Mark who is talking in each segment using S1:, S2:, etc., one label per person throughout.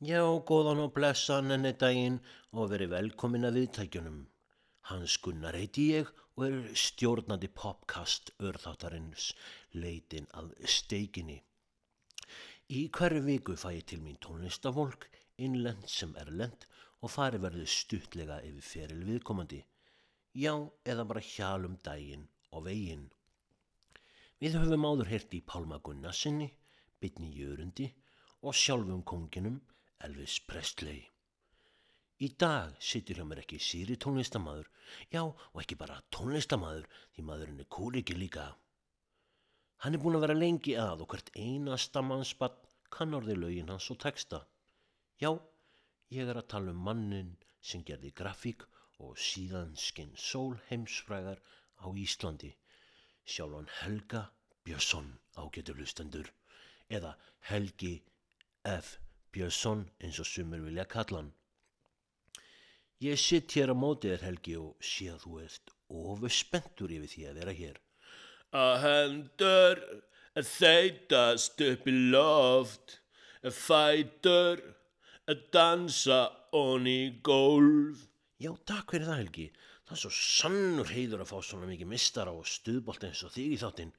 S1: Já, góðan og blessan enni daginn og verið velkomin að viðtækjunum. Hans Gunnar heiti ég og er stjórnandi popkast örþáttarins leitin að steikinni. Í hverju viku fæ ég til mín tónlistafólk, innlend sem erlend og fari verður stuttlega yfir feril viðkomandi. Já, eða bara hjálum daginn og veginn. Við höfum áður hert í Pálma Gunnarsinni, Bytni Jörundi og sjálfum konginum Elvis Presley. Í dag sittur hjá mér ekki síri tónlistamadur, já og ekki bara tónlistamadur því maðurinn er kúriki líka. Hann er búin að vera lengi að og hvert einasta mannspann kann orði lögin hans og texta. Já, ég er að tala um mannin sem gerði grafík og síðan skinn sól heimsfrægar á Íslandi. Sjálfan Helga Björnsson ágetur lustendur eða Helgi F. Björnsson eins og sumur vilja kalla hann. Ég sitt hér á mótið Helgi og sé að þú ert ofur spenntur yfir því að vera hér.
S2: Að hendur þeitast upp í loft, fætur dansa onni í gólf.
S1: Já, takk fyrir það Helgi. Það er svo sannur heiður að fá svona mikið mistara og stuðbolt eins og þig í þáttinn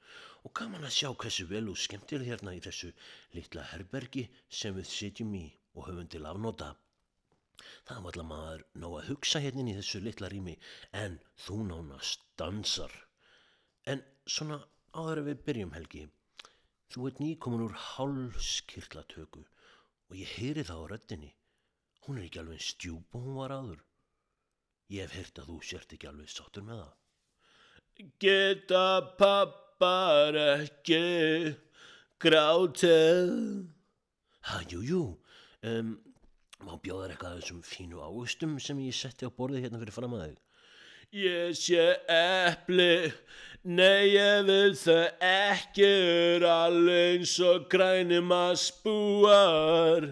S1: og gaman að sjá hversu vel og skemmtir hérna í þessu litla herbergi sem við sitjum í og höfum til afnóta. Það var alltaf maður nóg að hugsa hérna í þessu litla rými en þú nánast dansar. En svona áður við byrjum Helgi, þú ert nýkomin úr hálskirtlatöku og ég heyri það á röttinni. Hún er ekki alveg stjúb og hún var aður. Ég hef heyrt að þú sért ekki alveg sáttur með það.
S2: Geta pappar ekki grátið?
S1: Ha, jú, jú. Um, má bjóðar eitthvað af þessum fínu águstum sem ég setti á borðið hérna fyrir fram að þig.
S2: Ég sé epli, nei ég vil þau ekki er alveg eins og grænum að spúar.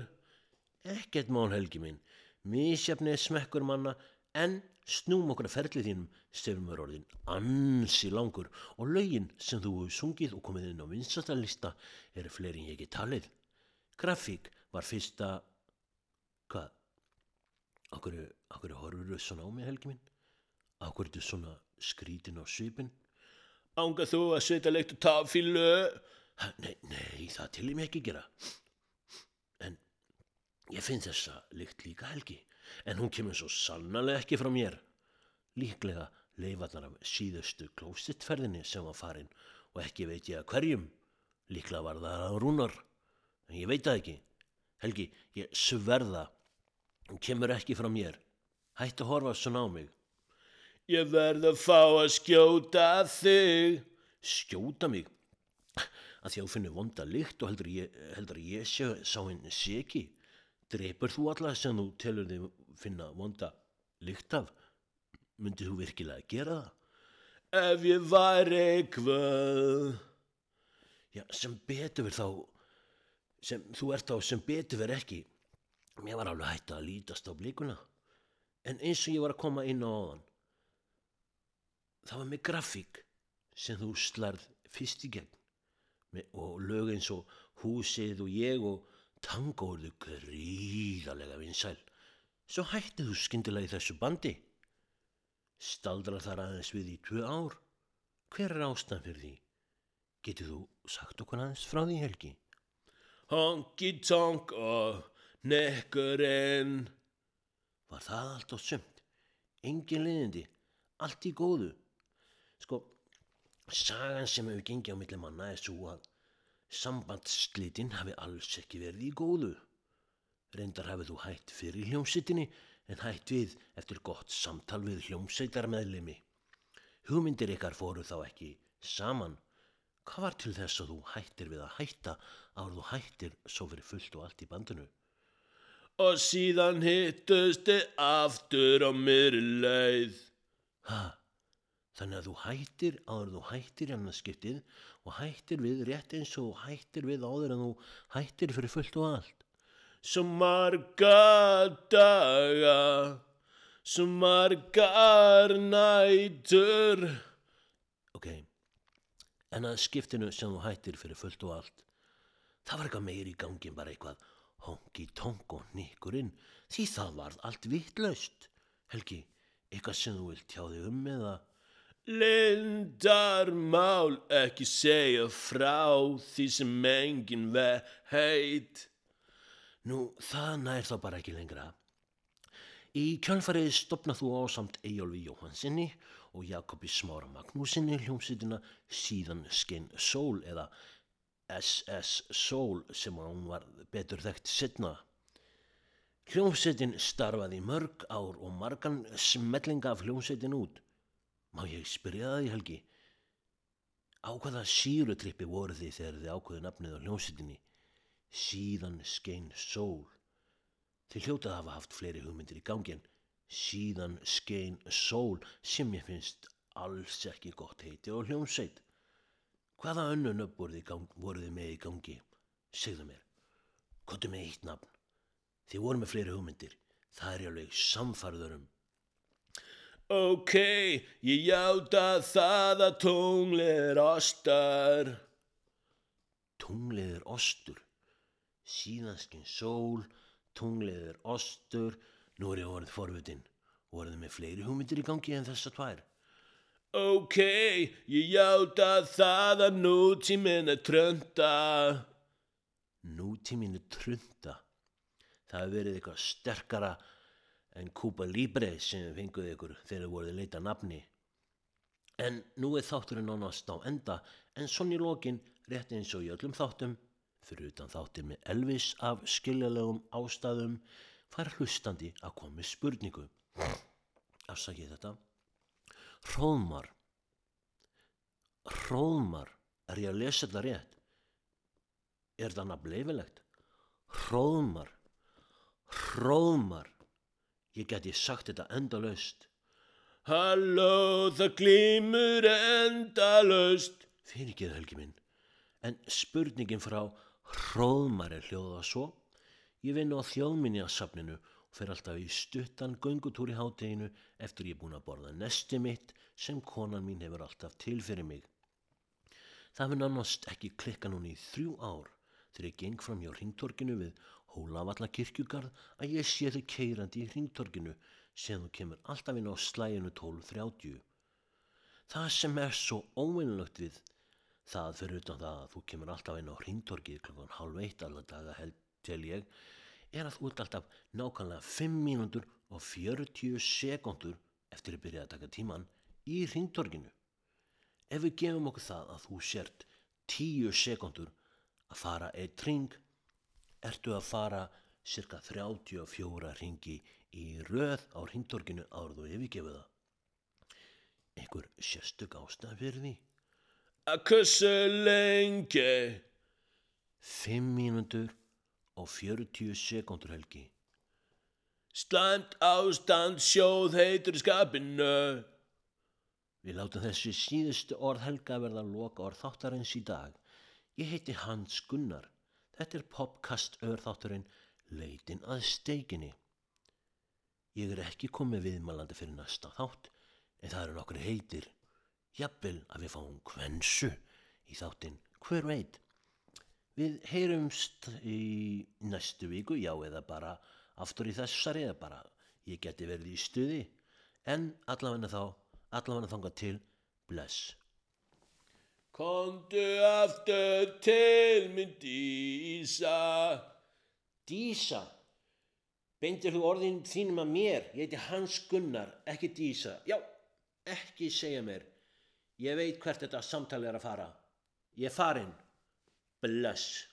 S1: Ekkert mál helgi minn. Mísjafni er smekkur manna en snúm okkur að ferlið þínum stefnum er orðin ansi langur og lögin sem þú hefur sungið og komið inn á vinstastalista eru fleiri en ég ekki talið. Grafík var fyrsta, hvað, okkur, okkur horfur þau svona á mig helgi minn? Okkur er þetta svona skrítin á svipin?
S2: Ánga þú að setja leikt og tafílu?
S1: Nei, nei, það til ég mig ekki gera. En ég finn þessa lykt líka helgi en hún kemur svo sannarlega ekki frá mér. Líklega leifarnar af síðustu klósittferðinni sem var farin og ekki veit ég að hverjum. Líklega var það að rúnar, en ég veit það ekki. Helgi, ég sverða, kemur ekki frá mér. Hætti að horfa svona á mig.
S2: Ég verð að fá að skjóta þig.
S1: Skjóta mig? Að því að þú finnir vonda lykt og heldur ég, heldur ég sé, sá henni seki. Dreipur þú alla sem þú telur þig finna vonda lykt af? Myndið þú virkilega gera það?
S2: Ef ég var eitthvað.
S1: Já, sem betur verð þá, sem þú ert á sem betur verð ekki. Mér var alveg hægt að lítast á blíkuna. En eins og ég var að koma inn á áðan, það var með grafík sem þú slarð fyrst í gegn með, og lög eins og húsið og ég og tangóðu gríðarlega vinsæl. Svo hættið þú skyndilega í þessu bandi. Staldrar þar aðeins við í tvö ár. Hver er ástæðan fyrir því? Getið þú sagt okkur aðeins frá því helgi?
S2: Honky tonk og nekkurinn.
S1: Var það allt á sömt? Engin liðindi? Allt í góðu? Sko, sagan sem hefur gengið á milli manna er svo að sambandslitinn hafi alls ekki verið í góðu. Reyndar hafið þú hætt fyrir hljómsittinni en hætt við eftir gott samtal við hljómseitar meðlemi. Hugmyndir ykkar fóru þá ekki saman. Hvað var til þess að þú hættir við að hætta áður þú hættir svo fyrir fullt og allt í bandinu?
S2: Og síðan hittust þið aftur á mér leið.
S1: Ha, Þannig að þú hættir áður þú hættir hann að skiptið og hættir við rétt eins og hættir við áður en þú hættir fyrir fullt og allt.
S2: Svo marga daga, svo margar nætur.
S1: Ok, en að skiptinu sem þú hættir fyrir fullt og allt, það var eitthvað meiri í gangi en bara eitthvað hongi tonk og nikkurinn því það varð allt vittlaust. Helgi, eitthvað sem þú vilt tjá þig um eða...
S2: Lindarmál ekki segja frá því sem engin veit.
S1: Nú, það nær þá bara ekki lengra. Í kjölfarið stopna þú ásamt Eyjólfi Jóhansinni og Jakobi Smára Magnúsinni hljómsveitina síðan skein Sól eða SS Sól sem hún var betur þekkt setna. Hljómsveitin starfaði mörg ár og margan smellinga af hljómsveitin út. Má ég spyrja það í helgi? Á hvaða sírutrippi voru þið þegar þið ákveðu nafnið á hljómsveitinni? Síðan skein sól. Þið hljótað hafa haft fleiri hugmyndir í gangin. Síðan skein sól sem ég finnst alls ekki gott heiti á hljómsveit. Hvaða önnu nöfn gang, voru þið með í gangi? Segðu mér. Kottu með eitt nafn. Þið voru með fleiri hugmyndir. Það er ég alveg samfarður um.
S2: Ok, ég játa það að tunglir ostar.
S1: Tunglið er ostur. Síðanskinn sól, tunglið er ostur. Nú er ég orðið forvitin. Voruð þið með fleiri hugmyndir í gangi en þessa tvær?
S2: Ok, ég játa það að nútíminn er trönda.
S1: Nútíminn er trunda. Það hefur verið eitthvað sterkara en Kúpa Libre sem við fenguð ykkur þegar þið voruð að leita nafni. En nú er þátturinn ánast á enda en svona í lokin rétt eins og í öllum þáttum fyrir utan þáttir með Elvis af skiljalegum ástæðum fær hlustandi að koma með spurningu. Afsakið þetta. Hróðmar. Hróðmar. Er ég að lesa þetta rétt? Er þetta nafn leifilegt? Hróðmar. Hróðmar. Ég geti sagt þetta endalaust.
S2: Halló, það glímur endalaust.
S1: Fyrir ekki það helgi minn. En spurningin frá Hróðmar er hljóða svo. Ég vinn á þjóðminniasafninu og fer alltaf í stuttan göngutúr í hátteginu eftir ég er búin að borða nesti mitt sem konan mín hefur alltaf til fyrir mig. Það finn annars ekki klikka núni í þrjú ár þegar ég geng fram hjá ringtorkinu við Hólavalla kirkjugarð að ég sé þau keirandi í ringtorkinu sem þú kemur alltaf inn á slæginu 12.30. Það sem er svo óvinnlögt við það fyrir utan það að þú kemur alltaf inn á ringtorkið klokkan halv eitt alla daga held til ég er að þú ert alltaf nákvæmlega 5 mínútur og 40 sekundur eftir að byrja að taka tíman í ringtorkinu. Ef við gefum okkur það að þú sért 10 sekundur að fara eitt ring, ertu að fara cirka 34 ringi í röð á ringtorkinu áður þú yfirgefu það. Einhver sérstök ástæð fyrir því?
S2: Að hversu lengi?
S1: 5 mínútur og 40 sekundur helgi.
S2: Slæmt ástand sjóð heitur skapinu.
S1: Við látum þessi síðustu orð helga verða loka orð þáttarins í dag. Ég heiti Hans Gunnar. Þetta er popkast örþátturinn Leitin að steikinni. Ég er ekki komið viðmælandi fyrir næsta þátt en það eru nokkru heitir. Jafnvel að við fáum kvensu í þáttinn hver veit. Við heyrumst í næstu viku, já eða bara aftur í þessari eða bara ég geti verið í stuði en allavegna þá, allavegna þangað til bless.
S2: Komdu aftur til minn dísa.
S1: Dísa, beindir þú orðin þínum að mér, ég heiti Hans Gunnar, ekki Dísa. Já, ekki segja mér, ég veit hvert þetta samtali er að fara. Ég er
S3: blush.